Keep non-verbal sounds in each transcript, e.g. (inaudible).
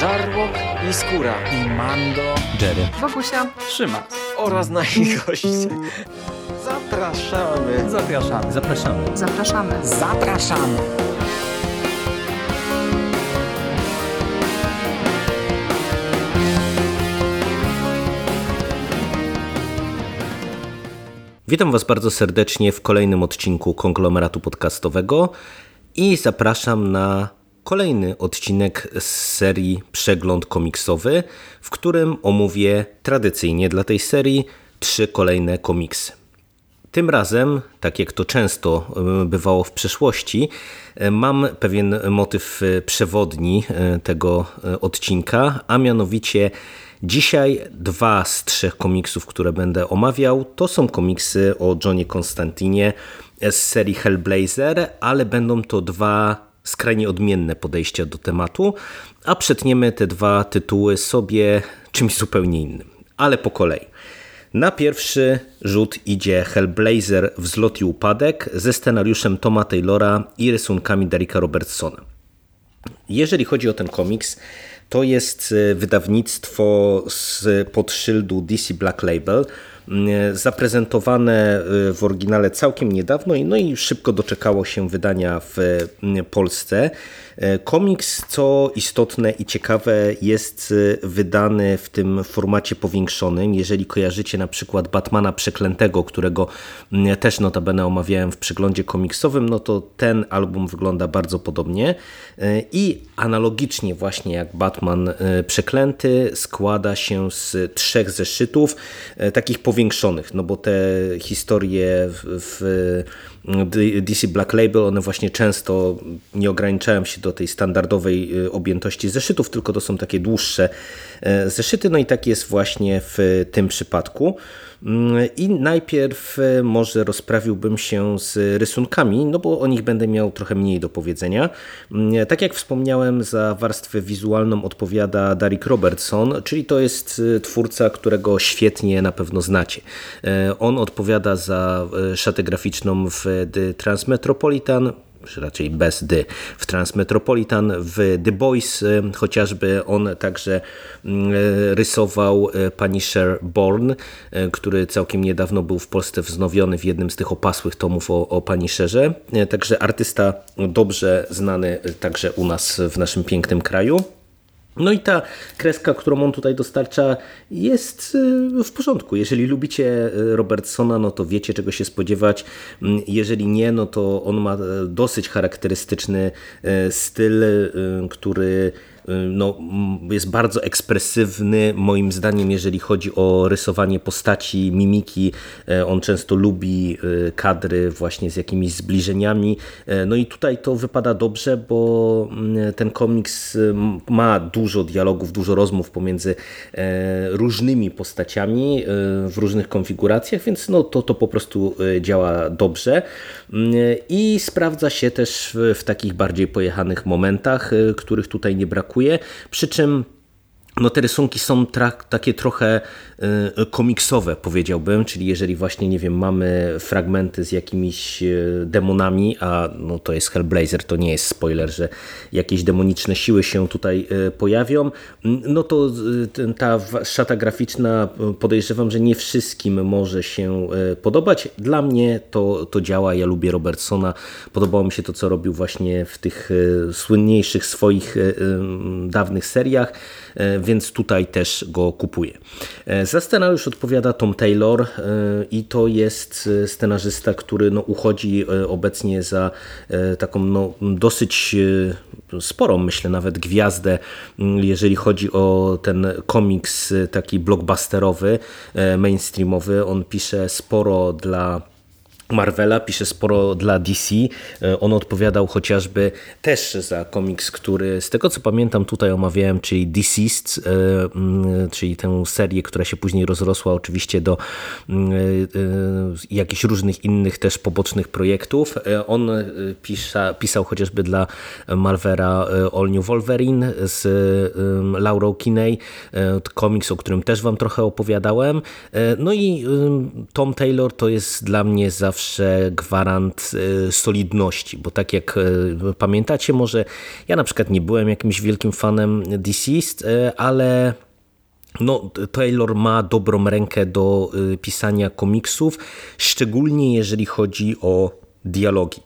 Żarłok i Skóra i Mando, Jerry, Wokusia, Trzyma oraz nasi goście. Zapraszamy. Zapraszamy. Zapraszamy. zapraszamy. Zapraszamy. Witam Was bardzo serdecznie w kolejnym odcinku konglomeratu podcastowego i zapraszam na kolejny odcinek z serii Przegląd komiksowy, w którym omówię tradycyjnie dla tej serii trzy kolejne komiksy. Tym razem, tak jak to często e, bywało w przeszłości, e, mam pewien motyw e, przewodni tego odcinka, a mianowicie dzisiaj dwa z trzech komiksów, które będę omawiał, to są komiksy o Johnie Konstantinie z serii Hellblazer, ale będą to dwa skrajnie odmienne podejścia do tematu, a przetniemy te dwa tytuły sobie czymś zupełnie innym, ale po kolei. Na pierwszy rzut idzie Hellblazer Wzlot i Upadek ze scenariuszem Toma Taylora i rysunkami Derricka Robertsona. Jeżeli chodzi o ten komiks, to jest wydawnictwo z pod szyldu DC Black Label, zaprezentowane w oryginale całkiem niedawno no i szybko doczekało się wydania w Polsce. Komiks, co istotne i ciekawe, jest wydany w tym formacie powiększonym. Jeżeli kojarzycie na przykład Batmana Przeklętego, którego też notabene omawiałem w przeglądzie komiksowym, no to ten album wygląda bardzo podobnie i analogicznie właśnie jak Batman Przeklęty składa się z trzech zeszytów, takich powiększonych, no bo te historie w DC Black Label, one właśnie często nie ograniczają się do tej standardowej y, objętości zeszytów, tylko to są takie dłuższe e, zeszyty, no i tak jest właśnie w tym przypadku. I najpierw e, może rozprawiłbym się z rysunkami, no bo o nich będę miał trochę mniej do powiedzenia. Mm, tak jak wspomniałem, za warstwę wizualną odpowiada Derek Robertson, czyli to jest e, twórca, którego świetnie na pewno znacie. On odpowiada za szatę graficzną w The Transmetropolitan, czy raczej bez D w Transmetropolitan, w The Boys chociażby on także mm, rysował e, Punisher Born, który całkiem niedawno był w Polsce wznowiony w jednym z tych opasłych tomów o, o Punisherze, także artysta dobrze znany także u nas w naszym pięknym kraju. No i ta kreska, którą on tutaj dostarcza jest y, w porządku. Jeżeli lubicie y, Robertsona, no to wiecie czego się spodziewać. Mm, jeżeli nie, no to on ma y, dosyć charakterystyczny styl, który no, jest bardzo ekspresywny moim zdaniem, jeżeli chodzi o rysowanie postaci, mimiki. E, on często lubi e, kadry właśnie z jakimiś zbliżeniami. E, no i tutaj to wypada dobrze, bo mm, ten komiks ma dużo dialogów, dużo rozmów pomiędzy różnymi postaciami w różnych konfiguracjach, więc no to, to po prostu działa dobrze mm, i sprawdza się też w takich bardziej pojechanych momentach, których tutaj nie brakuje brakuje. Przy czym no te rysunki są takie trochę y, komiksowe, powiedziałbym, czyli jeżeli właśnie, nie wiem, mamy fragmenty z jakimiś y, demonami, a no to jest Hellblazer, to nie jest spoiler, że jakieś demoniczne siły się tutaj y, pojawią, no to ta szata graficzna podejrzewam, że nie wszystkim może się podobać. Dla mnie to, to działa, ja lubię Robertsona, podobało mi się to, co robił właśnie w tych słynniejszych swoich dawnych seriach, więc tutaj też go kupuję. E, za scenariusz odpowiada Tom Taylor e, i to jest e, scenarzysta, który no, uchodzi obecnie za taką no, dosyć sporą, myślę, nawet gwiazdę, jeżeli chodzi o ten komiks taki blockbusterowy, mainstreamowy. On pisze sporo dla Marvela, pisze sporo dla DC. E, on odpowiadał chociażby też za komiks, który z tego co pamiętam tutaj omawiałem, czyli Deceased, e, mm, czyli tę serię, która się później rozrosła oczywiście do mm, e, jakichś różnych innych też pobocznych projektów. On pisza, pisał chociażby dla Marvela All New Wolverine z Laurą Kinney, komiks, o którym też wam trochę opowiadałem. No i Tom Taylor to jest dla mnie zawsze zawsze gwarant solidności, bo tak jak pamiętacie może, ja na przykład nie byłem jakimś wielkim fanem Deceased, ale no, Taylor ma dobrą rękę do pisania komiksów, szczególnie jeżeli chodzi o dialogi.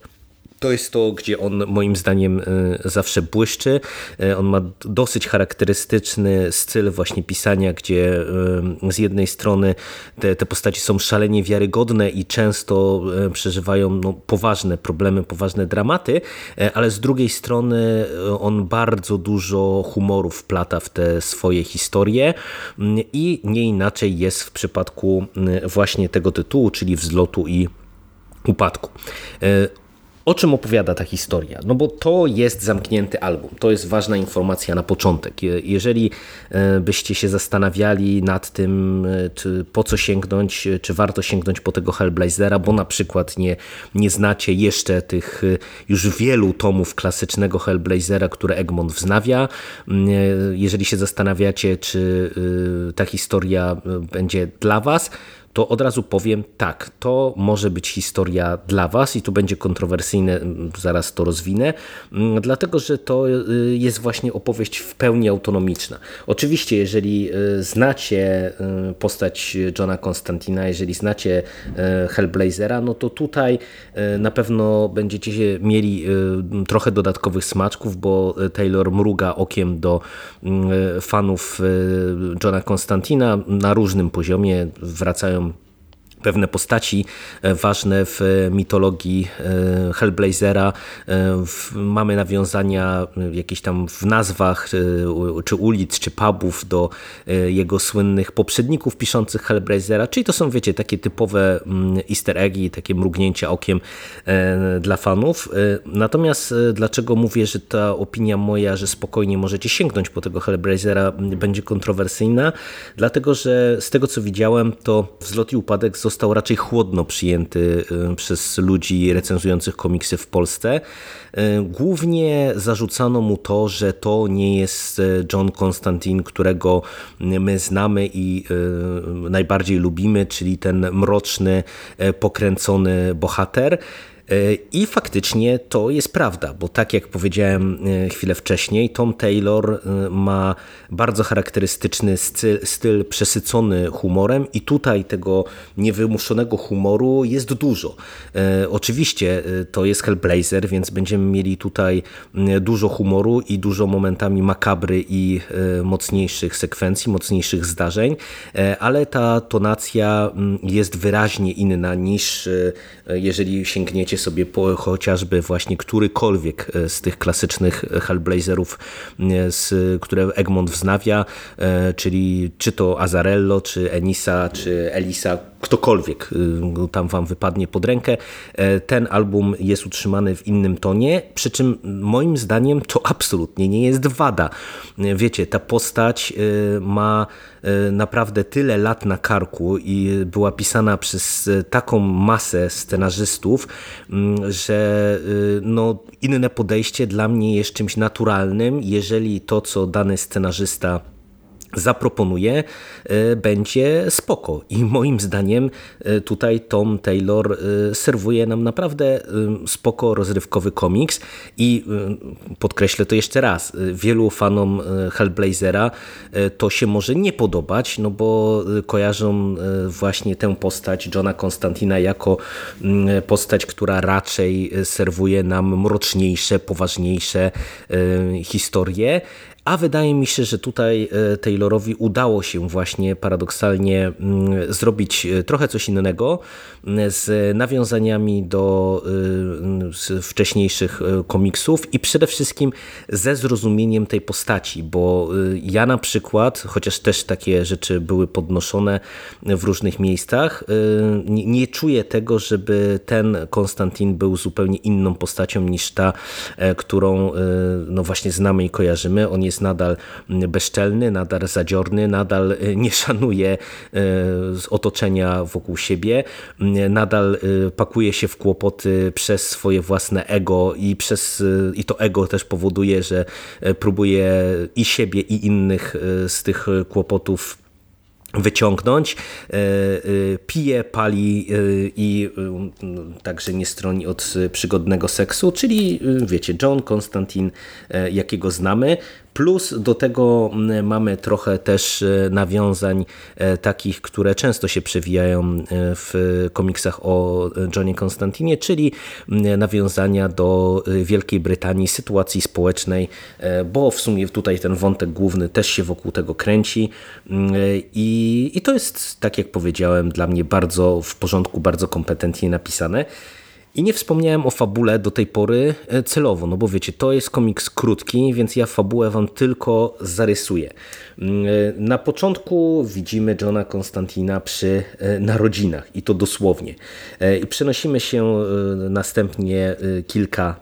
To jest to, gdzie on moim zdaniem e, zawsze błyszczy. E, on ma dosyć charakterystyczny styl właśnie pisania, gdzie e, z jednej strony te, te postaci są szalenie wiarygodne i często przeżywają no, poważne problemy, poważne dramaty, ale z drugiej strony on bardzo dużo humoru wplata w te swoje historie mm, i nie inaczej jest w przypadku właśnie tego tytułu, czyli wzlotu i upadku. O czym opowiada ta historia? No bo to jest zamknięty album. To jest ważna informacja na początek. Jeżeli e, byście się zastanawiali nad tym, e, po co sięgnąć, e, czy warto sięgnąć po tego Hellblazera, bo na przykład nie, nie znacie jeszcze tych już wielu tomów klasycznego Hellblazera, które Egmont wznawia. Jeżeli się zastanawiacie, czy ta historia będzie dla was, to od razu powiem tak, to może być historia dla Was i tu będzie kontrowersyjne, zaraz to rozwinę, dlatego że to y, jest właśnie opowieść w pełni autonomiczna. Oczywiście, jeżeli y, znacie y, postać Johna Konstantina, jeżeli znacie Hellblazera, no to tutaj na pewno będziecie mieli trochę dodatkowych smaczków, bo Taylor mruga okiem do fanów Johna Konstantina na różnym poziomie, wracają pewne postaci e, ważne w mitologii e, Hellblazera. E, mamy nawiązania jakieś tam w nazwach czy ulic, czy pubów do jego słynnych poprzedników piszących Hellblazera, czyli to są, wiecie, takie typowe mm, easter eggi, takie mrugnięcia okiem dla fanów. Natomiast dlaczego mówię, że ta opinia moja, że spokojnie możecie sięgnąć po tego Hellblazera będzie kontrowersyjna? Dlatego, że z tego co widziałem, to wzlot i upadek został został raczej chłodno przyjęty y, przez ludzi recenzujących komiksy w Polsce. Y, głównie zarzucano mu to, że to nie jest y, John Constantine, którego my znamy i najbardziej lubimy, czyli ten mroczny, pokręcony bohater. I faktycznie to jest prawda, bo tak jak powiedziałem e, chwilę wcześniej, Tom Taylor e, ma bardzo charakterystyczny styl, styl przesycony humorem i tutaj tego niewymuszonego humoru jest dużo. E, oczywiście to jest Hellblazer, więc będziemy mieli tutaj dużo humoru i dużo momentami makabry i mocniejszych sekwencji, mocniejszych zdarzeń, ale ta tonacja jest wyraźnie inna niż jeżeli sięgniecie sobie po, chociażby właśnie którykolwiek e, z tych klasycznych Hellblazerów, e, z, które Egmont wznawia, e, czyli czy to Azarello, czy Enisa, czy Elisa, ktokolwiek tam wam wypadnie pod rękę. Ten album jest utrzymany w innym tonie, przy czym moim zdaniem to (laughs) absolutnie nie jest wada. Wiecie, ta postać ma naprawdę tyle lat na karku i była pisana przez taką masę scenarzystów, Mm, że y, no, inne podejście dla mnie jest czymś naturalnym, jeżeli to, co dany scenarzysta zaproponuje, e, będzie spoko. I moim zdaniem e, tutaj Tom Taylor e, serwuje nam naprawdę spoko rozrywkowy komiks i podkreślę to jeszcze raz, wielu fanom Hellblazera to się może nie podobać, no bo kojarzą właśnie tę postać Johna Konstantina jako postać, która raczej serwuje nam mroczniejsze, poważniejsze historie, a wydaje mi się, że tutaj e, Taylorowi udało się właśnie paradoksalnie mm, zrobić e, trochę coś innego mm, z nawiązaniami do e, wcześniejszych komiksów i przede wszystkim ze zrozumieniem tej postaci, bo ja na przykład, chociaż też takie rzeczy były podnoszone w różnych miejscach, nie czuję tego, żeby ten Konstantin był zupełnie inną postacią niż ta, którą no właśnie znamy i kojarzymy. On jest jest nadal bezczelny, nadal zadziorny, nadal e, nie szanuje e, otoczenia wokół siebie, nadal e, pakuje się w kłopoty przez swoje własne ego i, przez, i to ego też powoduje, że próbuje i siebie i innych z tych kłopotów wyciągnąć. Pije, pali i także nie stroni od przygodnego seksu, czyli wiecie, John Konstantin, jakiego znamy. Plus do tego mm, mamy trochę też e, nawiązań e, takich, które często się przewijają e, w komiksach o Johnie Konstantinie, czyli mm, nawiązania do Wielkiej Brytanii, sytuacji społecznej, bo w sumie tutaj ten wątek główny też się wokół tego kręci mm, i, i to jest, tak jak powiedziałem, dla mnie bardzo w porządku, bardzo kompetentnie napisane. I nie wspomniałem o fabule do tej pory e, celowo, no bo wiecie, to jest komiks krótki, więc ja fabułę wam tylko zarysuję. Mm, e, na początku widzimy Johna Konstantina przy e, narodzinach i to dosłownie. I przenosimy się następnie kilka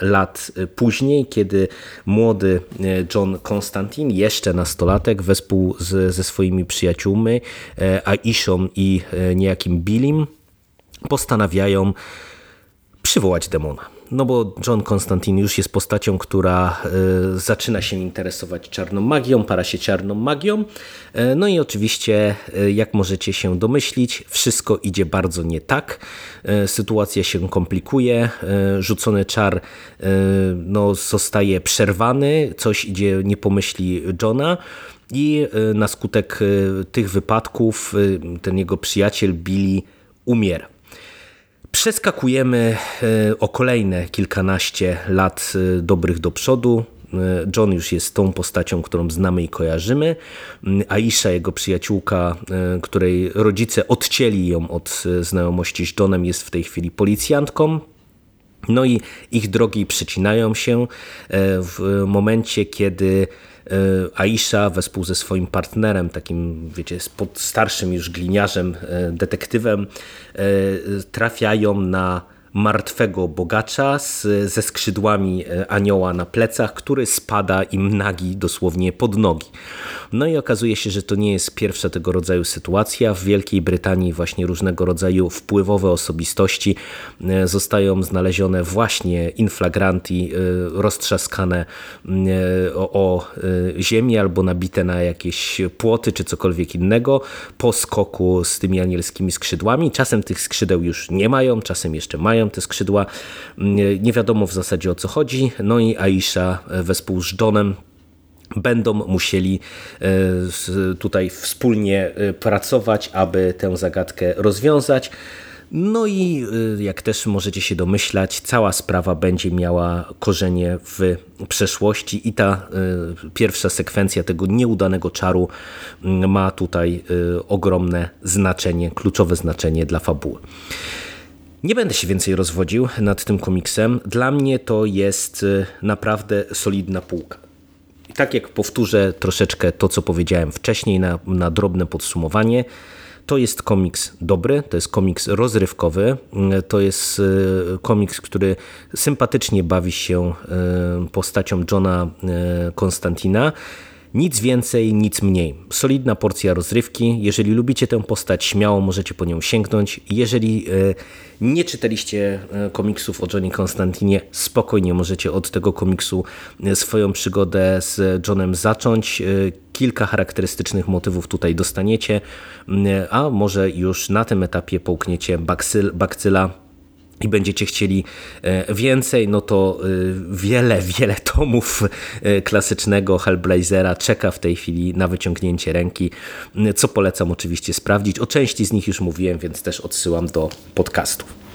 lat później, kiedy młody John Konstantin, jeszcze nastolatek, wespół z, ze swoimi przyjaciółmi, Aishą i niejakim Billim, postanawiają przywołać demona. No bo John Konstantin już jest postacią, która y, zaczyna się interesować czarną magią, para się czarną magią. Y, no i oczywiście, y, jak możecie się domyślić, wszystko idzie bardzo nie tak. Sytuacja się komplikuje, rzucony czar no, zostaje przerwany, coś idzie nie pomyśli Johna. I na skutek tych wypadków ten jego przyjaciel Billy umiera. Przeskakujemy e, o kolejne kilkanaście lat e, dobrych do przodu. E, John już jest tą postacią, którą znamy i kojarzymy. Aisha, jego przyjaciółka, której rodzice odcięli ją od znajomości z Johnem, jest w tej chwili policjantką. No i ich drogi przecinają się w momencie, kiedy Aisha wespół ze swoim partnerem, takim wiecie, starszym już gliniarzem, e, detektywem, e, trafiają na martwego bogacza z, ze skrzydłami e, anioła na plecach, który spada im nagi dosłownie pod nogi. No i okazuje się, że to nie jest pierwsza tego rodzaju sytuacja. W Wielkiej Brytanii właśnie różnego rodzaju wpływowe osobistości e, zostają znalezione właśnie inflagranti, e, roztrzaskane o, o ziemię albo nabite na jakieś płoty czy cokolwiek innego po skoku z tymi anielskimi skrzydłami. Czasem tych skrzydeł już nie mają, czasem jeszcze mają, te skrzydła. Mm, nie wiadomo w zasadzie o co chodzi. No i Aisha e, wespół z Johnem będą musieli e, tutaj wspólnie e, pracować, aby tę zagadkę rozwiązać. No i jak też możecie się domyślać, cała sprawa będzie miała korzenie w przeszłości i ta pierwsza sekwencja tego nieudanego czaru mm, ma tutaj ogromne znaczenie, kluczowe znaczenie dla fabuły. Nie będę się więcej rozwodził nad tym komiksem. Dla mnie to jest y, naprawdę solidna półka. I tak jak powtórzę troszeczkę to, co powiedziałem wcześniej na, na drobne podsumowanie, to jest komiks dobry, to jest komiks rozrywkowy, y, to jest y, komiks, który sympatycznie bawi się postacią Johna Konstantina nic więcej, nic mniej. Solidna porcja rozrywki. Jeżeli lubicie tę postać, śmiało możecie po nią sięgnąć. Jeżeli e, nie czytaliście e, komiksów o Johnny Konstantinie, spokojnie możecie od tego komiksu e, swoją przygodę z Johnem zacząć. Kilka charakterystycznych motywów tutaj dostaniecie, a może już na tym etapie połkniecie bakcyla i będziecie chcieli e, więcej, no to e, wiele, (laughs) wiele tomów e, klasycznego Hellblazera czeka w tej chwili na wyciągnięcie ręki, co polecam oczywiście sprawdzić. O części z nich już mówiłem, więc też odsyłam do podcastów.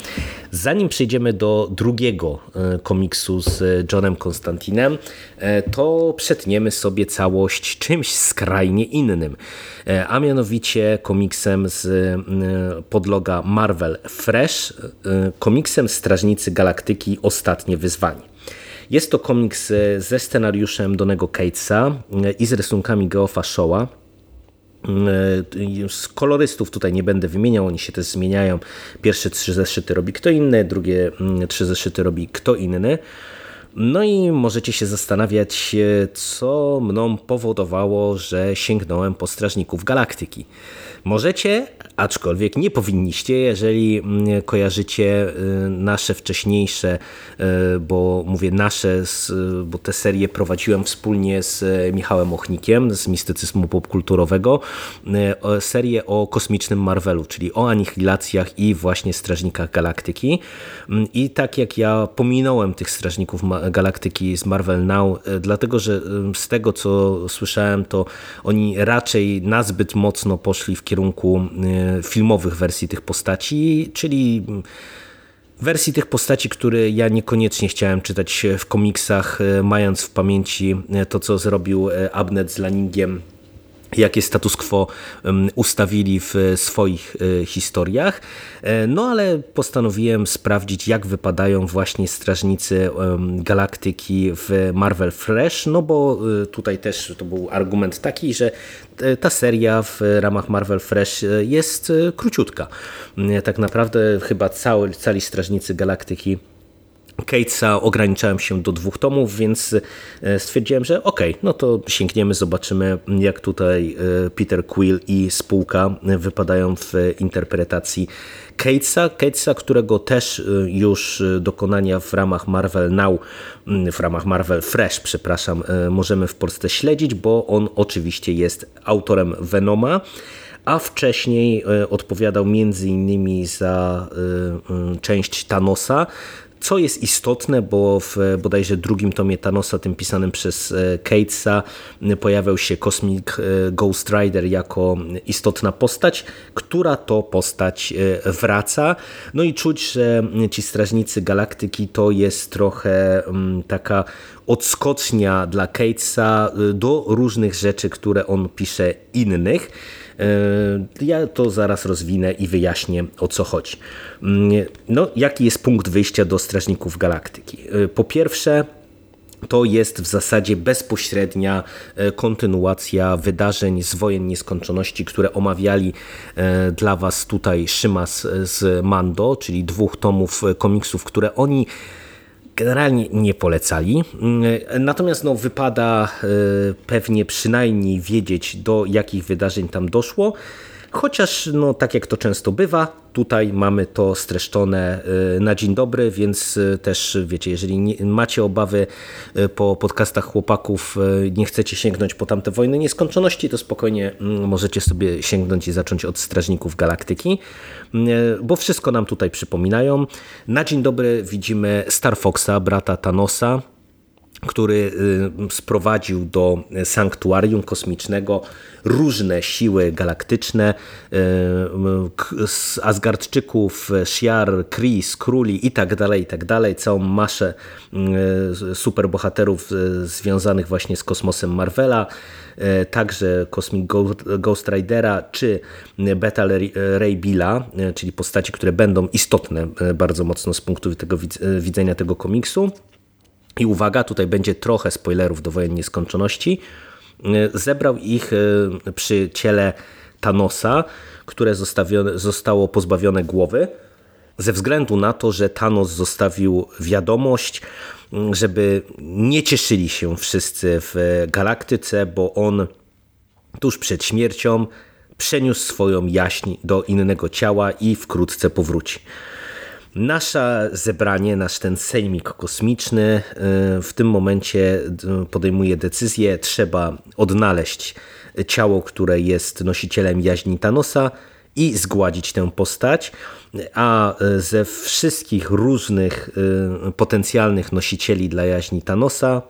Zanim przejdziemy do drugiego e, komiksu z Johnem Konstantinem, e, to przetniemy sobie całość czymś skrajnie innym, e, a mianowicie komiksem z podloga Marvel Fresh, komiksem Strażnicy Galaktyki Ostatnie Wyzwanie. Jest to komiks ze scenariuszem Donego Catesa i z rysunkami Geoffa Showa. E, z kolorystów tutaj nie będę wymieniał, oni się też zmieniają. Pierwsze trzy zeszyty robi kto inny, drugie mm, trzy zeszyty robi kto inny. No i możecie się zastanawiać, e, co mną powodowało, że sięgnąłem po Strażników Galaktyki. Możecie, aczkolwiek nie powinniście, jeżeli mm, kojarzycie nasze wcześniejsze, bo mówię nasze, bo te serie prowadziłem wspólnie z Michałem Ochnikiem z mistycyzmu popkulturowego, serię o kosmicznym Marvelu, czyli o anihilacjach i właśnie Strażnikach Galaktyki. Mm, I tak jak ja pominąłem tych Strażników Galaktyki z Marvel Now, dlatego że z tego co słyszałem, to oni raczej nazbyt mocno poszli w kierunku filmowych wersji tych postaci, czyli wersji tych postaci, które ja niekoniecznie chciałem czytać w komiksach, e, mając w pamięci e, to, co zrobił Abnet z Lanningiem jakie status quo ustawili w swoich e, historiach. E, no ale postanowiłem sprawdzić, jak wypadają właśnie strażnicy galaktyki w Marvel Fresh, no bo e, tutaj też to był argument taki, że ta seria w ramach Marvel Fresh jest króciutka. Tak naprawdę chyba cały, cali strażnicy galaktyki Catesa ograniczałem się do dwóch tomów, więc e, stwierdziłem, że okej, okay, no to sięgniemy, zobaczymy jak tutaj e, Peter Quill i spółka wypadają w interpretacji Catesa, Catesa, którego też e, już dokonania w ramach Marvel Now, w ramach Marvel Fresh, przepraszam, możemy w Polsce śledzić, bo on oczywiście jest autorem Venoma, a wcześniej odpowiadał między innymi za część Thanosa, co jest istotne, bo w bodajże drugim tomie Thanosa, tym pisanym przez Catesa, pojawiał się Cosmic e, Ghost Rider jako istotna postać, która to postać e, wraca. No i czuć, że ci Strażnicy Galaktyki to jest trochę mm, taka odskocznia dla Catesa e, do różnych rzeczy, które on pisze innych. E, ja to zaraz rozwinę i wyjaśnię o co chodzi. Mm, no, jaki jest punkt wyjścia do Strażników Galaktyki? E, po pierwsze, to jest w zasadzie bezpośrednia e, kontynuacja wydarzeń z Wojen Nieskończoności, które omawiali dla Was tutaj Szymas z Mando, czyli dwóch tomów komiksów, które oni generalnie nie polecali. Mm, natomiast no, wypada e, pewnie przynajmniej wiedzieć, do jakich wydarzeń tam doszło. Chociaż, no, tak jak to często bywa, tutaj mamy to streszczone y, na dzień dobry, więc y, też wiecie, jeżeli nie, macie obawy y, po podcastach chłopaków, nie chcecie sięgnąć po tamte wojny nieskończoności, to spokojnie mm, możecie sobie sięgnąć i zacząć od Strażników Galaktyki, bo wszystko nam tutaj przypominają. Na dzień dobry widzimy Star Foxa, brata Thanosa, który y, sprowadził do sanktuarium kosmicznego różne siły galaktyczne y, Asgardczyków, Shiar, Kris, Króli i tak dalej, i tak dalej, całą maszę y, superbohaterów związanych właśnie z kosmosem Marvela, także Cosmic Ghost Ridera czy Beta Ray Billa, czyli postaci, które będą istotne bardzo mocno z punktu tego widzenia tego komiksu. I uwaga, tutaj będzie trochę spoilerów do Wojen Nieskończoności. Zebrał ich e, przy ciele Thanosa, które zostało pozbawione głowy, ze względu na to, że Thanos zostawił wiadomość, żeby nie cieszyli się wszyscy w galaktyce, bo on tuż przed śmiercią przeniósł swoją jaźń do innego ciała i wkrótce powróci. Nasze zebranie, nasz ten sejmik kosmiczny y, w tym momencie y, podejmuje decyzję, trzeba odnaleźć ciało, które jest nosicielem jaźni Thanosa i zgładzić tę postać, a y, ze wszystkich różnych potencjalnych nosicieli dla jaźni Thanosa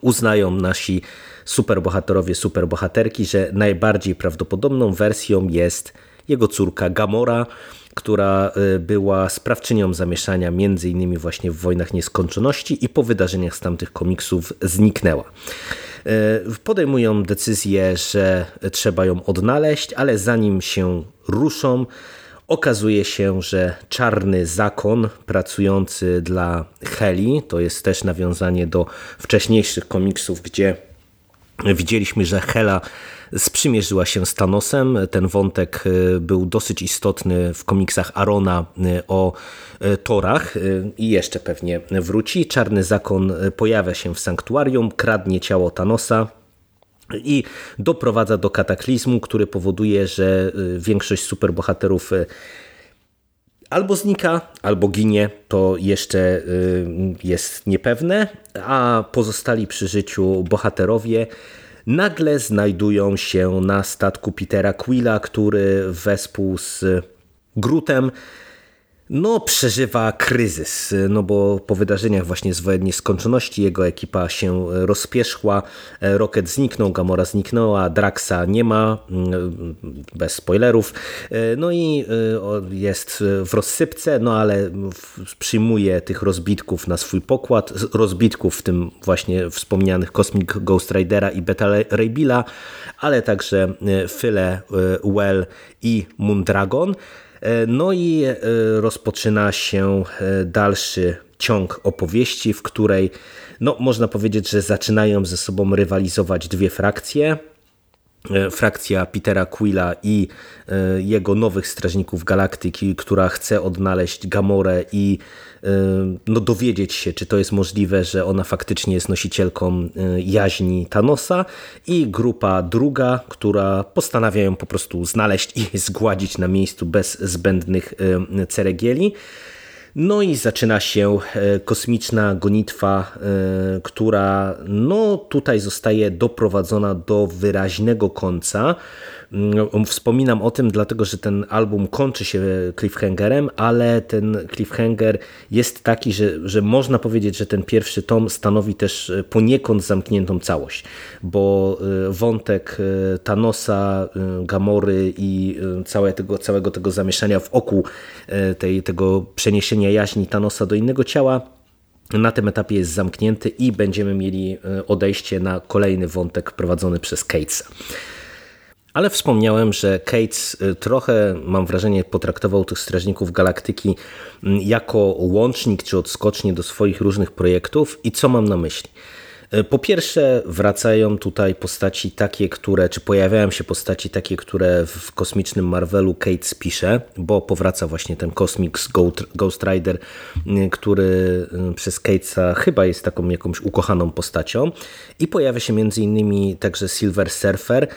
uznają nasi superbohaterowie, superbohaterki, że najbardziej prawdopodobną wersją jest jego córka Gamora, która y, była sprawczynią zamieszania między innymi właśnie w Wojnach Nieskończoności i po wydarzeniach z tamtych komiksów zniknęła. Y, podejmują decyzję, że trzeba ją odnaleźć, ale zanim się ruszą, okazuje się, że czarny zakon pracujący dla Heli, to jest też nawiązanie do wcześniejszych komiksów, gdzie widzieliśmy, że Hela sprzymierzyła się z Thanosem. Ten wątek e, był dosyć istotny w komiksach Arona e, o e, Torach i jeszcze pewnie wróci. Czarny Zakon pojawia się w sanktuarium, kradnie ciało Thanosa i doprowadza do kataklizmu, który powoduje, że większość superbohaterów albo znika, albo ginie, to jeszcze jest niepewne, a pozostali przy życiu bohaterowie nagle znajdują się na statku Petera Quilla, który wespół z Grutem no, przeżywa kryzys, no bo po wydarzeniach właśnie z wojennej skończoności jego ekipa się rozpierzchła, Rocket zniknął, Gamora zniknęła, Draxa nie ma, mm, bez spoilerów, no i e, jest w rozsypce, no ale przyjmuje tych rozbitków na swój pokład, rozbitków w tym właśnie wspomnianych Cosmic Ghost Ridera i Beta Ray Billa, ale także Phile, e, Well i Moondragon, E, no i e, rozpoczyna się e, dalszy ciąg opowieści, w której no, można powiedzieć, że zaczynają ze sobą rywalizować dwie frakcje. Frakcja Petera Quilla i jego nowych strażników galaktyki, która chce odnaleźć Gamorę i no, dowiedzieć się, czy to jest możliwe, że ona faktycznie jest nosicielką jaźni Thanosa i grupa druga, która postanawia ją po prostu znaleźć i (laughs) zgładzić na miejscu bez zbędnych ceregieli. No i zaczyna się kosmiczna gonitwa, która no tutaj zostaje doprowadzona do wyraźnego końca. Mm, wspominam o tym, dlatego że ten album kończy się cliffhangerem, ale ten cliffhanger jest taki, że, że można powiedzieć, że ten pierwszy tom stanowi też e, poniekąd zamkniętą całość, bo e, wątek e, Thanosa, Gamory i całego, całego tego zamieszania wokół tej, tego przeniesienia jaźni Thanosa do innego ciała na tym etapie jest zamknięty i będziemy mieli odejście na kolejny wątek prowadzony przez Catesa. Ale wspomniałem, że Cates y, trochę, mam wrażenie, potraktował tych Strażników Galaktyki mm, jako łącznik czy odskocznie do swoich różnych projektów. I co mam na myśli? E, po pierwsze, wracają tutaj postaci takie, które, czy pojawiają się postaci takie, które w kosmicznym Marvelu Kate pisze, bo powraca właśnie ten Cosmic Ghost Rider, który przez Kate'a chyba jest taką jakąś ukochaną postacią. I pojawia się między innymi także Silver Surfer,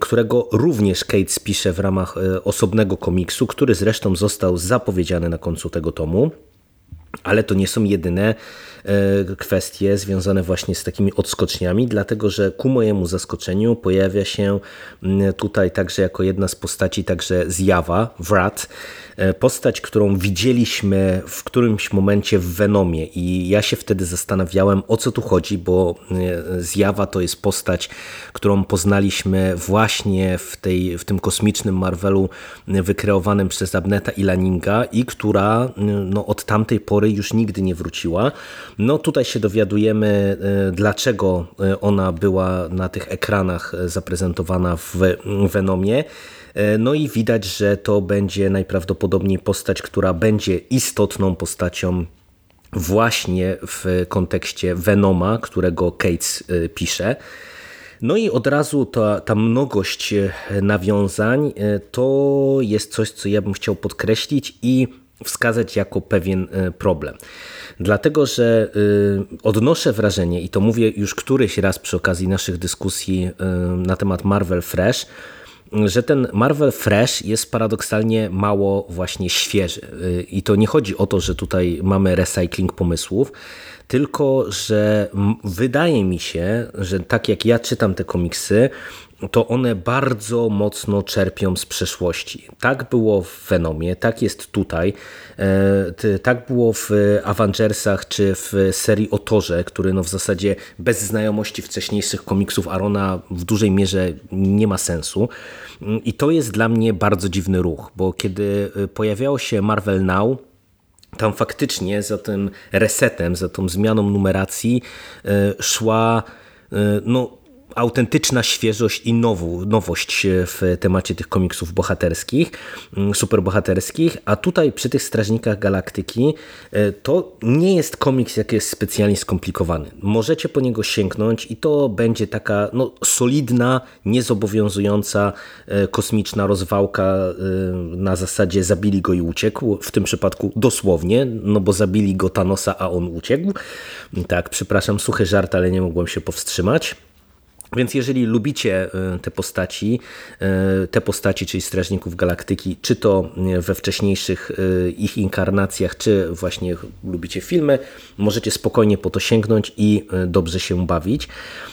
którego również Kate pisze w ramach e, osobnego komiksu, który zresztą został zapowiedziany na końcu tego tomu. Ale to nie są jedyne kwestie związane właśnie z takimi odskoczniami, dlatego że ku mojemu zaskoczeniu pojawia się tutaj także jako jedna z postaci także zjawa, Wrat, E, postać, którą widzieliśmy w którymś momencie w Venomie i ja się wtedy zastanawiałem o co tu chodzi, bo e, Zjawa to jest postać, którą poznaliśmy właśnie w, tej, w tym kosmicznym Marvelu wykreowanym przez Abneta i Laninga i która no, od tamtej pory już nigdy nie wróciła. No tutaj się dowiadujemy e, dlaczego ona była na tych ekranach zaprezentowana w Venomie. E, no i widać, że to będzie najprawdopodobniej postać, która będzie istotną postacią właśnie w kontekście Venoma, którego Cates e, pisze. No i od razu ta, ta mnogość e, nawiązań to jest coś, co ja bym chciał podkreślić i wskazać jako pewien problem. Dlatego, że odnoszę wrażenie, i to mówię już któryś raz przy okazji naszych dyskusji na temat Marvel Fresh, że ten Marvel Fresh jest paradoksalnie mało właśnie świeży. I to nie chodzi o to, że tutaj mamy recycling pomysłów, tylko że wydaje mi się, że tak jak ja czytam te komiksy, to one bardzo mocno czerpią z przeszłości. Tak było w Venomie, tak jest tutaj, e, tak było w Avengersach czy w serii o który no w zasadzie bez znajomości wcześniejszych komiksów Arona w dużej mierze nie ma sensu. I to jest dla mnie bardzo dziwny ruch, bo kiedy pojawiało się Marvel Now, tam faktycznie za tym resetem, za tą zmianą numeracji e, szła e, no, autentyczna świeżość i nowość w temacie tych komiksów bohaterskich, mm, superbohaterskich, a tutaj przy tych Strażnikach Galaktyki e, to nie jest komiks jak jest specjalnie skomplikowany. Możecie po niego sięgnąć i to będzie taka no, solidna, niezobowiązująca e, kosmiczna rozwałka e, na zasadzie zabili go i uciekł, w tym przypadku dosłownie, no bo zabili go Thanosa, a on uciekł. Tak, przepraszam, suchy żart, ale nie mogłem się powstrzymać. Więc jeżeli lubicie e, te postaci, e, te postaci, czyli Strażników Galaktyki, czy to we wcześniejszych e, ich inkarnacjach, czy właśnie lubicie filmy, możecie spokojnie po to sięgnąć i dobrze się bawić.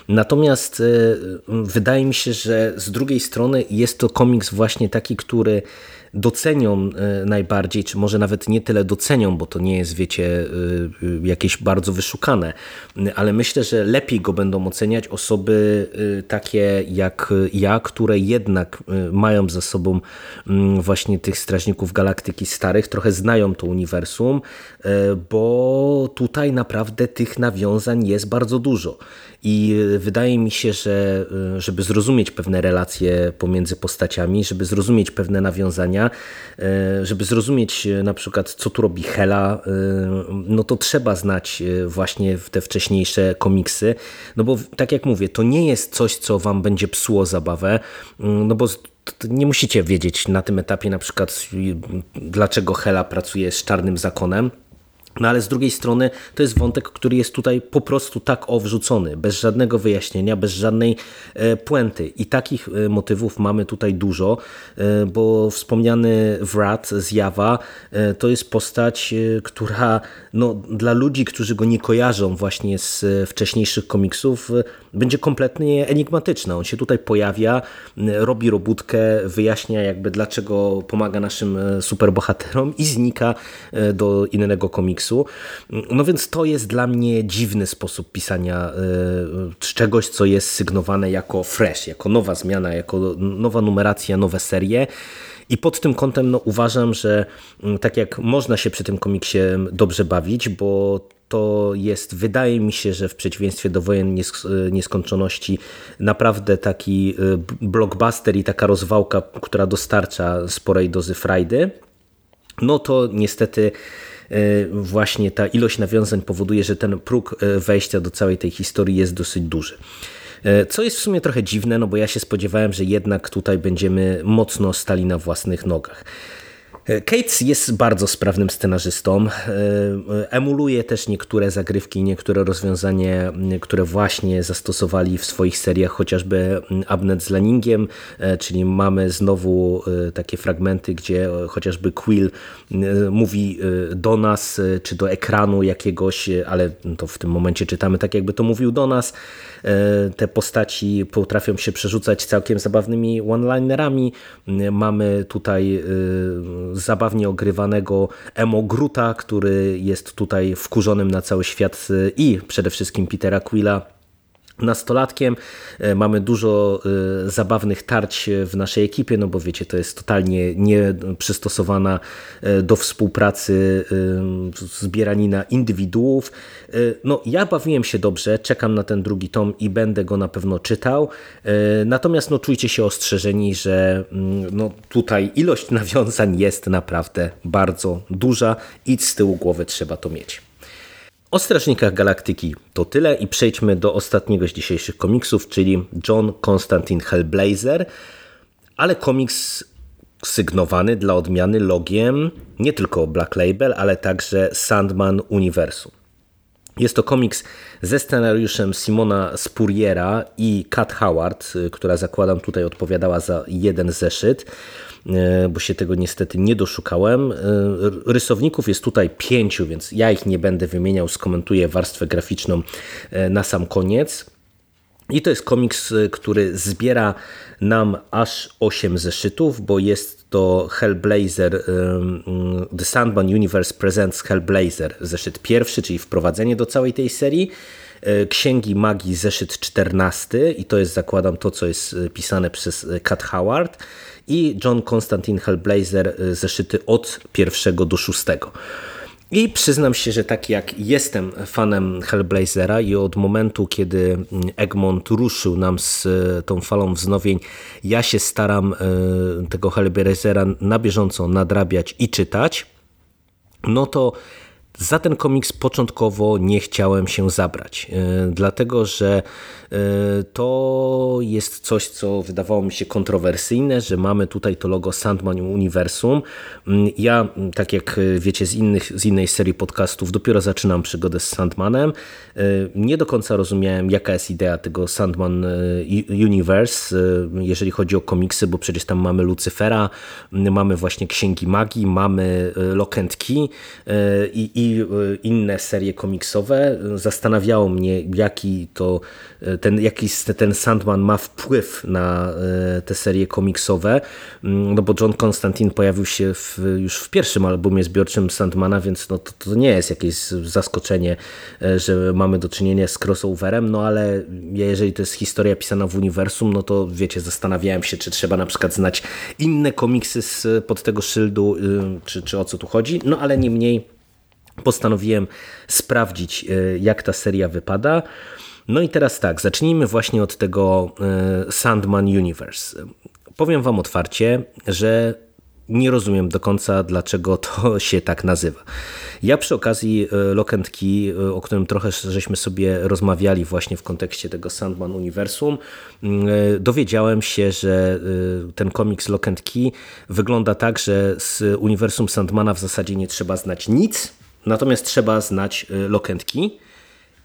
Natomiast wydaje mi się, że z drugiej strony jest to komiks właśnie taki, który docenią e, najbardziej, czy może nawet nie tyle docenią, bo to nie jest, wiecie, e, e, jakieś bardzo wyszukane, ale myślę, że lepiej go będą oceniać osoby takie jak ja, które jednak mają za sobą właśnie tych Strażników Galaktyki starych, trochę znają to uniwersum, bo tutaj naprawdę tych nawiązań jest bardzo dużo. I wydaje mi się, że żeby zrozumieć pewne relacje pomiędzy postaciami, żeby zrozumieć pewne nawiązania, e, żeby zrozumieć e, na przykład co tu robi Hela, no to trzeba znać właśnie te wcześniejsze komiksy, no bo tak jak mówię, to nie jest coś, co wam będzie psuło zabawę, no bo nie musicie wiedzieć na tym etapie na przykład dlaczego Hela pracuje z czarnym zakonem, no ale z drugiej strony to jest wątek, który jest tutaj po prostu tak owrzucony, bez żadnego wyjaśnienia, bez żadnej e, puenty. I takich e, motywów mamy tutaj dużo, e, bo wspomniany Wrat z Jawa to jest postać, która no, dla ludzi, którzy go nie kojarzą właśnie z wcześniejszych komiksów, będzie kompletnie enigmatyczna. On się tutaj pojawia, robi robótkę, wyjaśnia jakby dlaczego pomaga naszym superbohaterom i znika do innego komiksu komiksu. No więc to jest dla mnie dziwny sposób pisania y, czegoś, co jest sygnowane jako fresh, jako nowa zmiana, jako nowa numeracja, nowe serie. I pod tym kątem no, uważam, że mm, tak jak można się przy tym komiksie dobrze bawić, bo to jest, wydaje mi się, że w przeciwieństwie do wojen nieskończoności, naprawdę taki y, blockbuster i taka rozwałka, która dostarcza sporej dozy frajdy, no to niestety E, właśnie ta ilość nawiązań powoduje, że ten próg e, wejścia do całej tej historii jest dosyć duży. Co jest w sumie trochę dziwne, no bo ja się spodziewałem, że jednak tutaj będziemy mocno stali na własnych nogach. Cates jest bardzo sprawnym scenarzystą. Emuluje też niektóre zagrywki, niektóre rozwiązania, które właśnie zastosowali w swoich seriach, chociażby Abnet z Lanningiem, czyli mamy znowu takie fragmenty, gdzie chociażby Quill mówi do nas, czy do ekranu jakiegoś, ale to w tym momencie czytamy tak, jakby to mówił do nas. Te postaci potrafią się przerzucać całkiem zabawnymi one-linerami. Mamy tutaj zabawnie ogrywanego Emo Gruta, który jest tutaj wkurzonym na cały świat i przede wszystkim Petera Quilla nastolatkiem. E, mamy dużo e, zabawnych tarć w naszej ekipie, no bo wiecie, to jest totalnie nieprzystosowana e, do współpracy zbieranina indywiduów. No, ja bawiłem się dobrze, czekam na ten drugi tom i będę go na pewno czytał. Natomiast no, czujcie się ostrzeżeni, że mm, no, tutaj ilość (laughs) nawiązań jest naprawdę bardzo duża i z tyłu głowy trzeba to mieć. O Strażnikach Galaktyki to tyle i przejdźmy do ostatniego z dzisiejszych komiksów, czyli John Constantine Hellblazer, ale komiks sygnowany dla odmiany logiem nie tylko Black Label, ale także Sandman Uniwersum. Jest to komiks ze scenariuszem Simona Spurriera i Kat Howard, która zakładam tutaj odpowiadała za jeden zeszyt. E, bo się tego niestety nie doszukałem. E, rysowników jest tutaj pięciu, więc ja ich nie będę wymieniał, skomentuję warstwę graficzną e, na sam koniec. I to jest komiks, który zbiera nam aż 8 zeszytów, bo jest to Hellblazer, The Sandman Universe Presents Hellblazer, zeszyt pierwszy, czyli wprowadzenie do całej tej serii. Księgi Magii, zeszyt 14 i to jest, zakładam, to, co jest pisane przez Cat Howard i John Constantine Hellblazer zeszyty od pierwszego do szóstego. I przyznam się, że tak jak jestem fanem Hellblazera i od momentu, kiedy mm, Egmont ruszył nam z tą falą wznowień, ja się staram tego Hellblazera na bieżąco nadrabiać i czytać, no to za ten komiks początkowo nie chciałem się zabrać, dlatego że to jest coś, co wydawało mi się kontrowersyjne, że mamy tutaj to logo Sandman Uniwersum. Mm, ja, tak jak wiecie z, innych, z innej serii podcastów, dopiero zaczynam przygodę z Sandmanem. Nie do końca rozumiałem, jaka jest idea tego Sandman Universe, jeżeli chodzi o komiksy, bo przecież tam mamy Lucyfera, mamy właśnie Księgi Magii, mamy Key i, i inne serie komiksowe. Zastanawiało mnie, jaki to ten, jaki ten Sandman ma wpływ na e, te serie komiksowe, mm, no bo John Constantine pojawił się w, już w pierwszym albumie zbiorczym Sandmana, więc no to, to nie jest jakieś zaskoczenie, e, że mamy do czynienia z crossoverem, no ale jeżeli to jest historia pisana w uniwersum, no to wiecie, zastanawiałem się, czy trzeba na przykład znać inne komiksy z, pod tego szyldu, y, czy, czy o co tu chodzi, no ale niemniej postanowiłem sprawdzić, y, jak ta seria wypada. No i teraz tak, zacznijmy właśnie od tego e, Sandman Universe. Powiem Wam otwarcie, że nie rozumiem do końca, dlaczego to (laughs) się tak nazywa. Ja przy okazji e, Lock and Key, e, o którym trochę żeśmy sobie rozmawiali właśnie w kontekście tego Sandman Uniwersum, dowiedziałem się, że ten komiks Lock and Key wygląda tak, że z uniwersum Sandmana w zasadzie nie trzeba znać nic, natomiast trzeba znać and Key.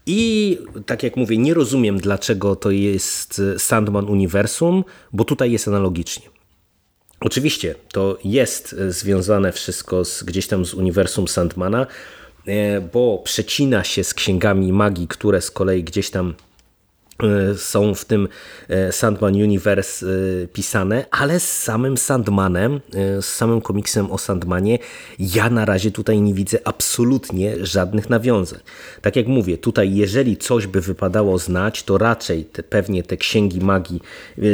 I tak jak mówię, nie rozumiem dlaczego to jest Sandman Uniwersum, bo tutaj jest analogicznie. Oczywiście to jest związane wszystko z, gdzieś tam z uniwersum Sandmana, bo przecina się z księgami magii, które z kolei gdzieś tam są w tym e, Sandman Universe e, pisane, ale z samym Sandmanem, z samym komiksem o Sandmanie ja na razie tutaj nie widzę absolutnie żadnych nawiązań. Tak jak mówię, tutaj jeżeli coś by wypadało znać, to raczej te, pewnie te księgi magii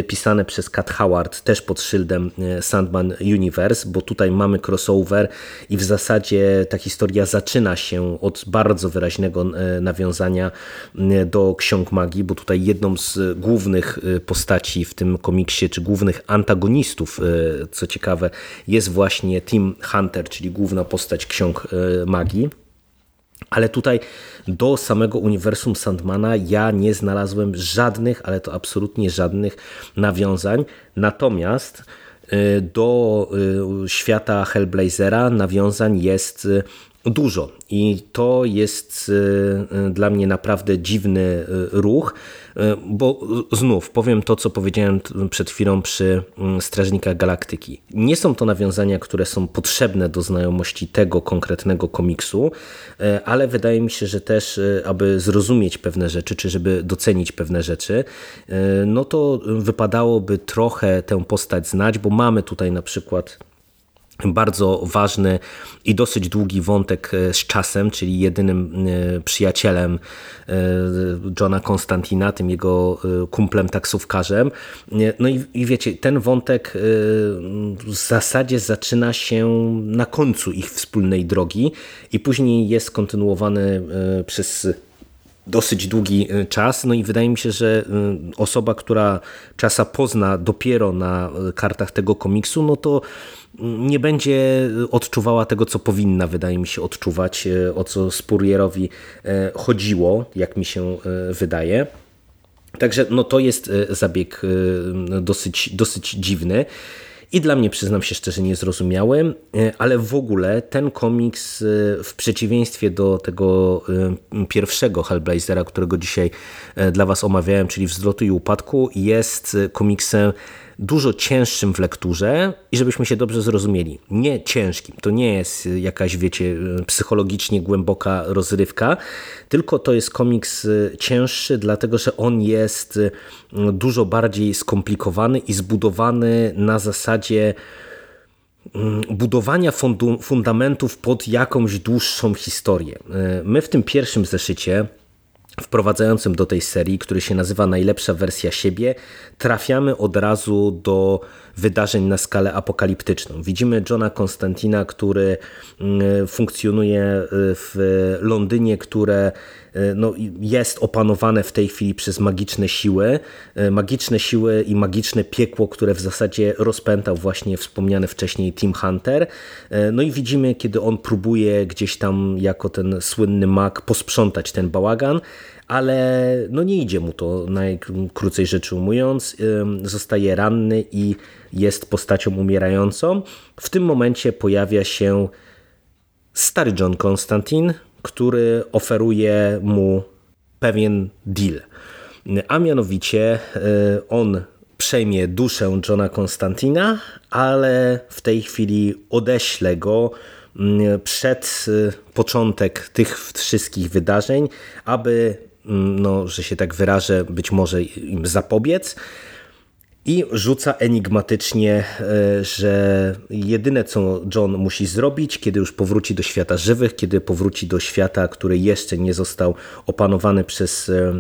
pisane przez Cat Howard też pod szyldem Sandman Universe, bo tutaj mamy crossover i w zasadzie ta historia zaczyna się od bardzo wyraźnego nawiązania do ksiąg magii, bo tutaj tutaj jedną z głównych y, postaci w tym komiksie, czy głównych antagonistów, y, co ciekawe, jest właśnie Tim Hunter, czyli główna postać ksiąg magii. Ale tutaj do samego uniwersum Sandmana ja nie znalazłem żadnych, ale to absolutnie żadnych nawiązań. Natomiast do świata Hellblazera nawiązań jest dużo i to jest dla mnie naprawdę dziwny ruch, E, bo znów powiem to, co powiedziałem przed chwilą przy mm, Strażnikach Galaktyki. Nie są to nawiązania, które są potrzebne do znajomości tego konkretnego komiksu, e, ale wydaje mi się, że też, e, aby zrozumieć pewne rzeczy, czy żeby docenić pewne rzeczy, no to wypadałoby trochę tę postać znać, bo mamy tutaj na przykład bardzo ważny i dosyć długi wątek e, z czasem, czyli jedynym e, przyjacielem e, Johna Konstantina, tym jego kumplem taksówkarzem. No i, i wiecie, ten wątek w zasadzie zaczyna się na końcu ich wspólnej drogi i później jest kontynuowany przez dosyć długi czas. No i wydaje mi się, że osoba, która czasa pozna dopiero na kartach tego komiksu, no to nie będzie odczuwała tego, co powinna, wydaje mi się, odczuwać, e, o co Spurrierowi e, chodziło, jak mi się e, wydaje. Także no, to jest zabieg dosyć, dosyć dziwny. I dla mnie, przyznam się szczerze, niezrozumiały, ale w ogóle ten komiks, w przeciwieństwie do tego pierwszego Hellblazera, którego dzisiaj dla Was omawiałem, czyli Wzlotu i Upadku, jest komiksem dużo cięższym w lekturze i żebyśmy się dobrze zrozumieli, nie ciężkim. To nie jest jakaś, wiecie, psychologicznie głęboka rozrywka, tylko to jest komiks y, cięższy, dlatego że on jest y, dużo bardziej skomplikowany i zbudowany na zasadzie mm, budowania fundamentów pod jakąś dłuższą historię. Y, my w tym pierwszym zeszycie wprowadzającym do tej serii, który się nazywa Najlepsza wersja siebie, trafiamy od razu do wydarzeń na skalę apokaliptyczną. Widzimy Johna Konstantina, który mm, funkcjonuje y, w Londynie, które no, jest opanowane w tej chwili przez magiczne siły, magiczne siły i magiczne piekło, które w zasadzie rozpętał właśnie wspomniany wcześniej Team Hunter. No i widzimy, kiedy on próbuje gdzieś tam jako ten słynny mag posprzątać ten bałagan, ale no nie idzie mu to najkrócej rzecz ujmując. Zostaje ranny i jest postacią umierającą. W tym momencie pojawia się stary John Constantine, który oferuje mu pewien deal. A mianowicie e, on przejmie duszę Johna Konstantina, ale w tej chwili odeślę go mm, przed e, początek tych wszystkich wydarzeń, aby Mm, no, że się tak wyrażę, być może im zapobiec. I rzuca enigmatycznie, e, że jedyne co John musi zrobić, kiedy już powróci do świata żywych, kiedy powróci do świata, który jeszcze nie został opanowany przez e,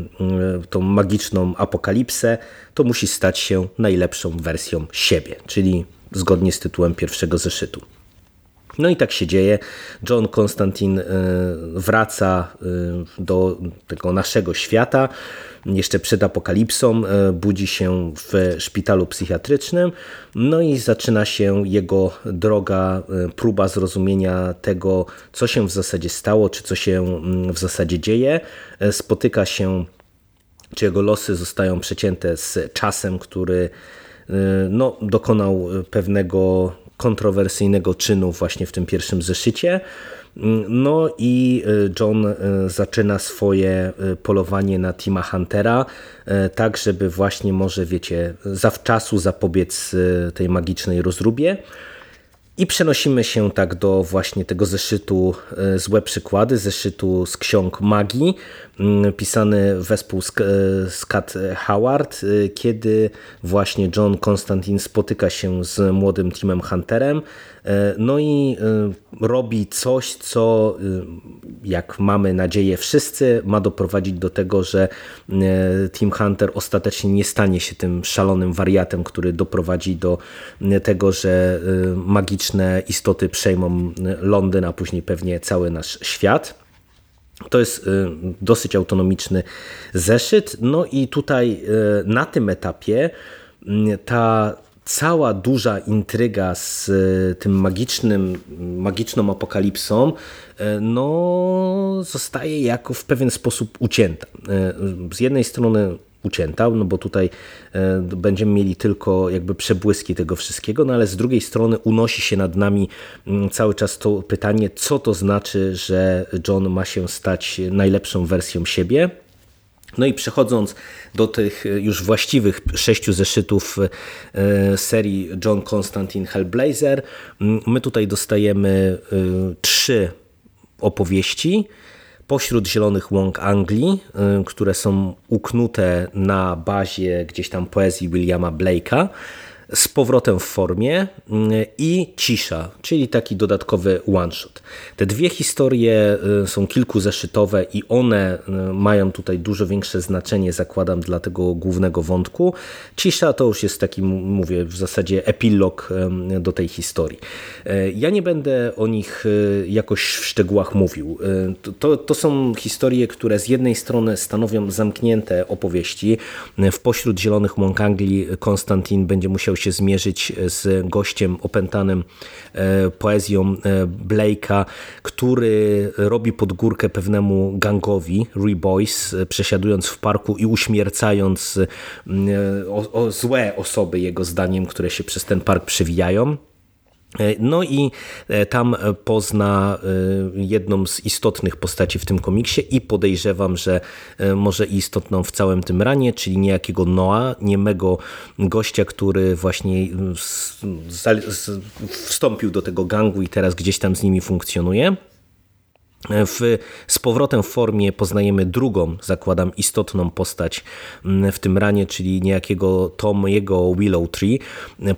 tą magiczną apokalipsę, to musi stać się najlepszą wersją siebie, czyli zgodnie z tytułem pierwszego zeszytu. No i tak się dzieje. John Konstantin e, wraca e, do tego naszego świata. Jeszcze przed apokalipsą e, budzi się w szpitalu psychiatrycznym. No i zaczyna się jego droga, próba zrozumienia tego, co się w zasadzie stało, czy co się mm, w zasadzie dzieje. Spotyka się, czy jego losy zostają przecięte z czasem, który no, dokonał pewnego kontrowersyjnego czynu właśnie w tym pierwszym zeszycie. No i y, John y, zaczyna swoje y, polowanie na Tima Huntera, tak żeby właśnie może, wiecie, zawczasu zapobiec tej magicznej rozróbie. I przenosimy się tak do właśnie tego zeszytu Złe Przykłady, zeszytu z ksiąg magii, Mm, pisany wespół z, Kat Howard, y, kiedy właśnie John Constantine spotyka się z młodym Timem Hunterem, no i y, robi coś, co jak mamy nadzieję wszyscy, ma doprowadzić do tego, że Tim Hunter ostatecznie nie stanie się tym szalonym wariatem, który doprowadzi do tego, że magiczne istoty przejmą Londyn, a później pewnie cały nasz świat. To jest dosyć autonomiczny zeszyt. No i tutaj na tym etapie ta cała duża intryga z y, tym magicznym, magiczną apokalipsą no, zostaje jako w pewien sposób ucięta. Z jednej strony ucięta, no bo tutaj e, będziemy mieli tylko jakby przebłyski tego wszystkiego, no ale z drugiej strony unosi się nad nami mm, cały czas to pytanie, co to znaczy, że John ma się stać najlepszą wersją siebie. No i przechodząc do tych już właściwych sześciu zeszytów e, serii John Constantine Hellblazer, my tutaj dostajemy e, trzy opowieści, pośród zielonych łąk Anglii, które są uknute na bazie gdzieś tam poezji Williama Blake'a z powrotem w formie mm, i cisza, czyli taki dodatkowy one-shot. Te dwie historie y, są kilkuzeszytowe i one y, mają tutaj dużo większe znaczenie, zakładam, dla tego głównego wątku. Cisza to już jest taki, mówię, w zasadzie epilog do tej historii. Ja nie będę o nich y, jakoś w szczegółach mówił. To, to są historie, które z jednej strony stanowią zamknięte opowieści. W pośród Zielonych Łąk Anglii Konstantin będzie musiał się zmierzyć z gościem opętanym e, poezją e, Blake'a, który robi podgórkę pewnemu gangowi, Reboys, e, przesiadując w parku i uśmiercając o, o złe osoby, jego zdaniem, które się przez ten park przewijają. E, no i e, tam pozna e, jedną z istotnych postaci w tym komiksie i podejrzewam, że może istotną w całym tym ranie, czyli niejakiego Noa, niemego gościa, który właśnie wstąpił do tego gangu i teraz gdzieś tam z nimi funkcjonuje. W, z powrotem w formie poznajemy drugą, zakładam, istotną postać mm, w tym ranie, czyli niejakiego Tomiego Willow Tree.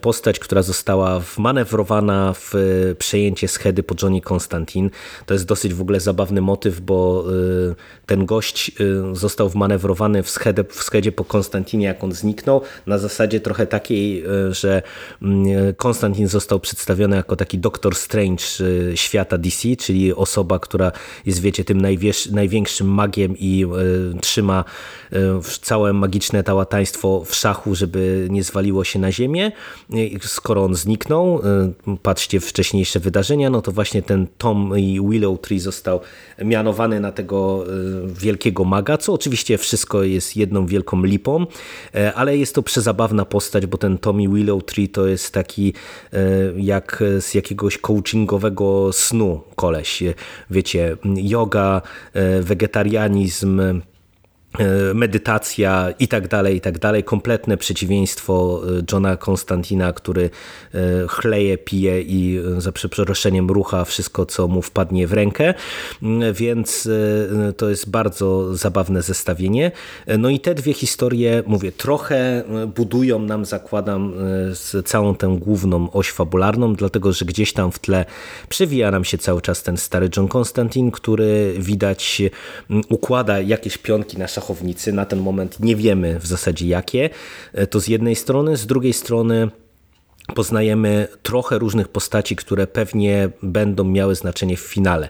Postać, która została wmanewrowana w przejęcie schedy po Johnny Constantine. To jest dosyć w ogóle zabawny motyw, bo y, ten gość y, został wmanewrowany w schedę, w schedzie po Konstantinie, jak on zniknął, na zasadzie trochę takiej, y, że Konstantin został przedstawiony jako taki Doktor Strange świata DC, czyli osoba, która jest, wiecie, tym największym magiem i trzyma całe magiczne tałataństwo w szachu, żeby nie zwaliło się na ziemię. Skoro on zniknął, patrzcie wcześniejsze wydarzenia, no to właśnie ten Tom i Willow Tree został mianowany na tego wielkiego maga, co oczywiście wszystko jest jedną wielką lipą, ale jest to przezabawna postać, bo ten Tommy Willow Tree to jest taki jak z jakiegoś coachingowego snu koleś. Wiecie, yoga, wegetarianizm, E, medytacja i tak dalej, i tak dalej. Kompletne przeciwieństwo e, Johna Konstantina, który e, chleje, pije i za przeproszeniem rucha wszystko, co mu wpadnie w rękę, mm, więc to jest bardzo zabawne zestawienie. No i te dwie historie, mówię, trochę budują nam, zakładam, całą tę główną oś fabularną, dlatego, że gdzieś tam w tle przewija nam się cały czas ten stary John Konstantin, który widać układa jakieś pionki na szachownicy szachownicy. Na ten moment nie wiemy w zasadzie jakie. E, to z jednej strony, z drugiej strony poznajemy trochę różnych postaci, które pewnie będą miały znaczenie w finale.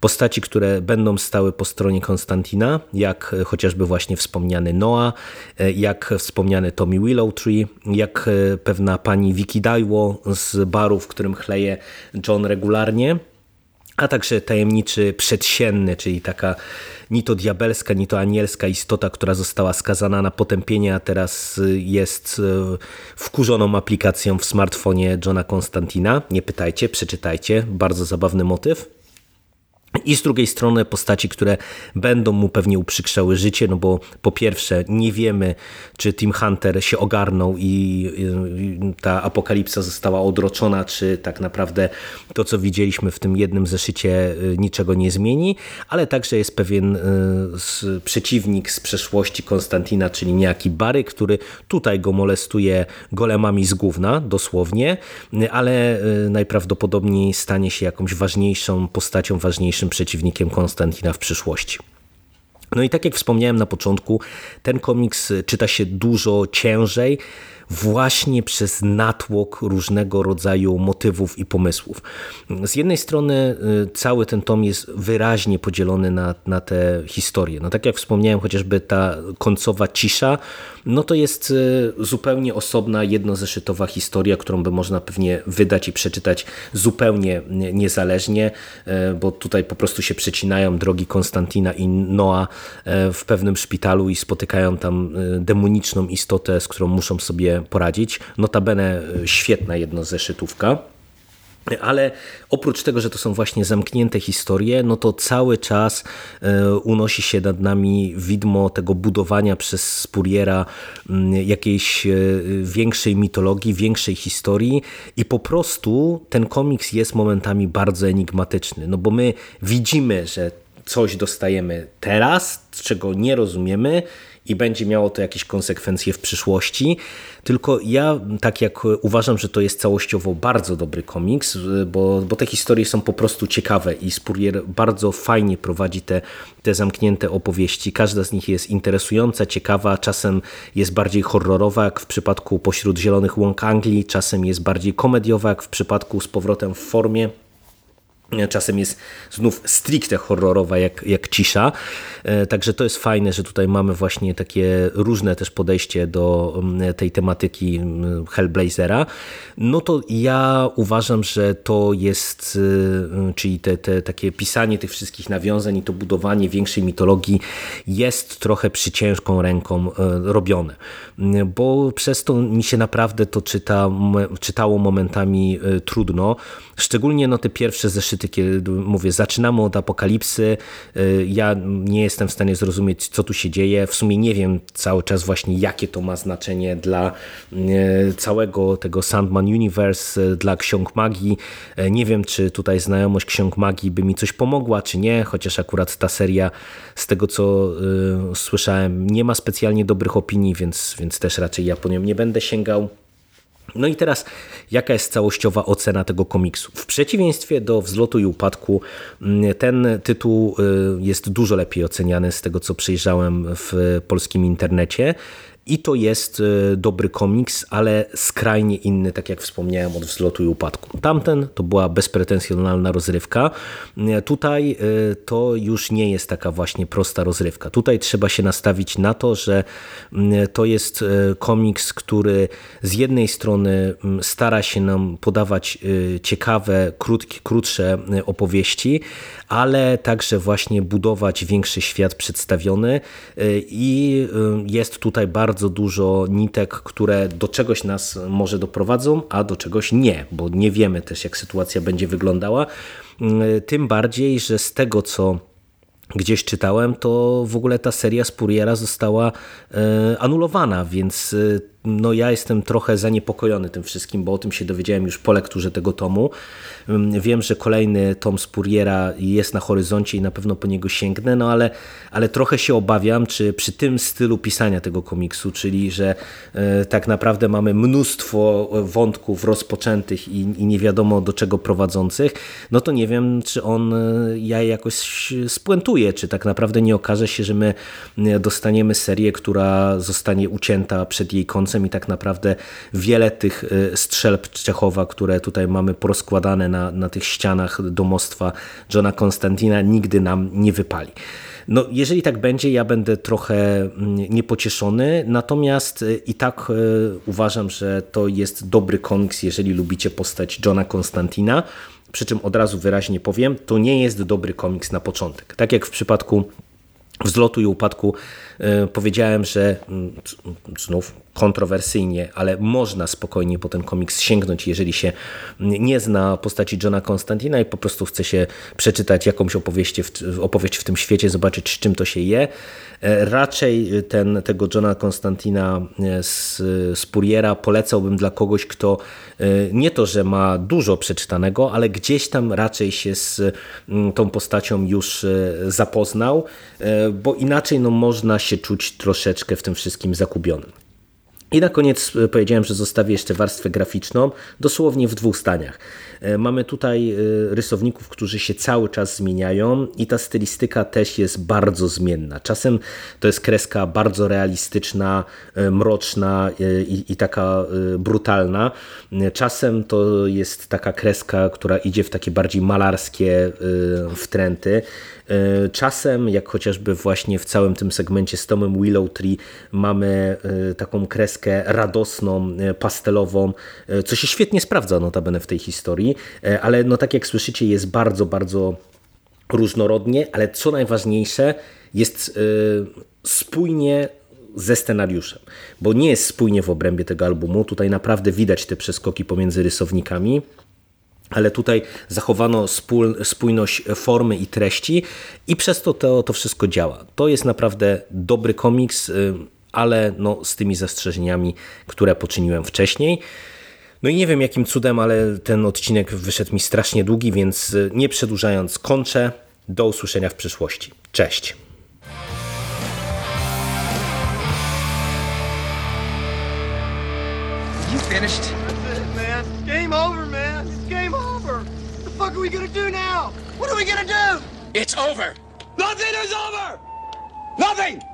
Postaci, które będą stały po stronie Konstantina, jak chociażby właśnie wspomniany Noah, e, jak wspomniany Tommy Willowtree, jak e, pewna pani Vicky Daiwo z baru, w którym chleje John regularnie, a także tajemniczy przedsienny, czyli taka ni to diabelska, ni to anielska istota, która została skazana na potępienie, a teraz y, jest y, wkurzoną aplikacją w smartfonie Johna Konstantina. Nie pytajcie, przeczytajcie. Bardzo zabawny motyw. I z drugiej strony postaci, które będą mu pewnie uprzykrzały życie, no bo po pierwsze nie wiemy, czy Tim Hunter się ogarnął i ta apokalipsa została odroczona, czy tak naprawdę to, co widzieliśmy w tym jednym zeszycie y, niczego nie zmieni, ale także jest pewien y, przeciwnik z przeszłości Konstantina, czyli niejaki Bary, który tutaj go molestuje golemami z gówna, dosłownie, ale y, najprawdopodobniej stanie się jakąś ważniejszą postacią, ważniejszym przeciwnikiem Konstantina w przyszłości. No i tak jak wspomniałem na początku, ten komiks czyta się dużo ciężej, właśnie przez natłok różnego rodzaju motywów i pomysłów. Z jednej strony y, cały ten tom jest wyraźnie podzielony na, na te historie. No tak jak wspomniałem, chociażby ta końcowa cisza, no to jest y, zupełnie osobna, jednozeszytowa historia, którą by można pewnie wydać i przeczytać zupełnie niezależnie, y, bo tutaj po prostu się przecinają drogi Konstantina i Noa w pewnym szpitalu i spotykają tam demoniczną istotę, z którą muszą sobie poradzić. Notabene e, świetna jednozeszytówka. Ale oprócz tego, że to są właśnie zamknięte historie, no to cały czas e, unosi się nad nami widmo tego budowania przez Spuriera jakiejś e, większej mitologii, większej historii i po prostu ten komiks jest momentami bardzo enigmatyczny, no bo my widzimy, że coś dostajemy teraz, czego nie rozumiemy i będzie miało to jakieś konsekwencje w przyszłości. Tylko ja tak jak uważam, że to jest całościowo bardzo dobry komiks, bo, bo te historie są po prostu ciekawe i Spurrier bardzo fajnie prowadzi te, te zamknięte opowieści. Każda z nich jest interesująca, ciekawa, czasem jest bardziej horrorowa, jak w przypadku Pośród Zielonych Łąk Anglii, czasem jest bardziej komediowa, jak w przypadku Z powrotem w formie Czasem jest znów stricte horrorowa jak, jak cisza. E, także to jest fajne, że tutaj mamy właśnie takie różne też podejście do mm, tej tematyki mm, Hellblazera. No to ja uważam, że to jest, y, czyli te, te takie pisanie tych wszystkich nawiązań i to budowanie większej mitologii jest trochę przy ciężką ręką e, robione. Bo przez to mi się naprawdę to czyta, czytało momentami trudno. Szczególnie no, te pierwsze zeszyty, kiedy mówię, zaczynamy od apokalipsy, y, ja nie jestem w stanie zrozumieć, co tu się dzieje. W sumie nie wiem cały czas właśnie, jakie to ma znaczenie dla y, całego tego Sandman Universe, y, dla ksiąg magii. Nie wiem, czy tutaj znajomość ksiąg magii by mi coś pomogła, czy nie, chociaż akurat ta seria, z tego co słyszałem, nie ma specjalnie dobrych opinii, więc, więc też raczej ja po nią nie będę sięgał. No i teraz, jaka jest całościowa ocena tego komiksu? W przeciwieństwie do Wzlotu i Upadku, mm, ten tytuł y, jest dużo lepiej oceniany z tego, co przejrzałem w polskim internecie i to jest e, dobry komiks, ale skrajnie inny, tak jak wspomniałem, od wzlotu i upadku. Tamten to była bezpretensjonalna rozrywka. E, Tutaj e, to już nie jest taka właśnie prosta rozrywka. Tutaj trzeba się nastawić na to, że to jest komiks, który z jednej strony mm, stara się nam podawać ciekawe, krótkie, krótsze opowieści, ale także właśnie budować większy świat przedstawiony e, i e, jest tutaj bardzo dużo nitek, które do czegoś nas może doprowadzą, a do czegoś nie, bo nie wiemy też jak sytuacja będzie wyglądała. E, Tym bardziej, że z tego co gdzieś czytałem, to w ogóle ta seria Spuriera została anulowana, więc no ja jestem trochę zaniepokojony tym wszystkim, bo o tym się dowiedziałem już po lekturze tego tomu. Ym, Wiem, że kolejny tom Spuriera jest na horyzoncie i na pewno po niego sięgnę, no ale, ale trochę się obawiam, czy przy tym stylu pisania tego komiksu, czyli że e, tak naprawdę mamy mnóstwo wątków rozpoczętych i, i nie wiadomo do czego prowadzących, no to nie wiem, czy on e, ja jakoś spuentuje, czy tak naprawdę nie okaże się, że my e, dostaniemy serię, która zostanie ucięta przed jej końcem i tak naprawdę wiele tych e, strzelb Czechowa, które tutaj mamy porozkładane na, na tych ścianach domostwa Johna Konstantina nigdy nam nie wypali. No, jeżeli tak będzie, ja będę trochę mm, niepocieszony, natomiast e, i tak e, uważam, że to jest dobry komiks, jeżeli lubicie postać Johna Konstantina. Przy czym od razu wyraźnie powiem, to nie jest dobry komiks na początek. Tak jak w przypadku wzlotu i upadku powiedziałem, że mm, c- znów kontrowersyjnie, ale można spokojnie po ten komiks sięgnąć, jeżeli się nie zna postaci Johna Konstantina i po prostu chce się przeczytać jakąś opowieść w, opowieść w tym świecie, zobaczyć z czym to się je. E, Raczej ten, tego Johna Konstantina e, z, z Puriera polecałbym dla kogoś, kto e, nie to, że ma dużo przeczytanego, ale gdzieś tam raczej się z mm, tą postacią już e, zapoznał, e, bo inaczej no, można się czuć troszeczkę w tym wszystkim zakubionym. I na koniec e, powiedziałem, że zostawię jeszcze warstwę graficzną, dosłownie w dwóch staniach. E, Mamy tutaj e, rysowników, którzy się cały czas zmieniają i ta stylistyka też jest bardzo zmienna. Czasem to jest kreska bardzo realistyczna, mroczna i, i taka brutalna. Czasem to jest taka kreska, która idzie w takie bardziej malarskie wtręty. Czasem, jak chociażby właśnie w całym tym segmencie z Tomem Willow Tree, mamy taką kreskę radosną, e, pastelową, e, co się świetnie sprawdza notabene w tej historii, e, ale no tak jak słyszycie jest bardzo, bardzo różnorodnie, ale co najważniejsze jest spójnie ze scenariuszem, bo nie jest spójnie w obrębie tego albumu, tutaj naprawdę widać te przeskoki pomiędzy rysownikami, ale tutaj zachowano spójność formy i treści i przez to, to to wszystko działa. To jest naprawdę dobry komiks, y, ale no, z tymi zastrzeżeniami, które poczyniłem wcześniej. No i nie wiem jakim cudem, ale ten odcinek wyszedł mi strasznie długi, więc y, nie przedłużając kończę. Do usłyszenia w przyszłości. Cześć! You finished? That's it, man. Game over, man. It's game over. What the fuck are we gonna do now? What are we gonna do? It's over. Nothing is over! Nothing!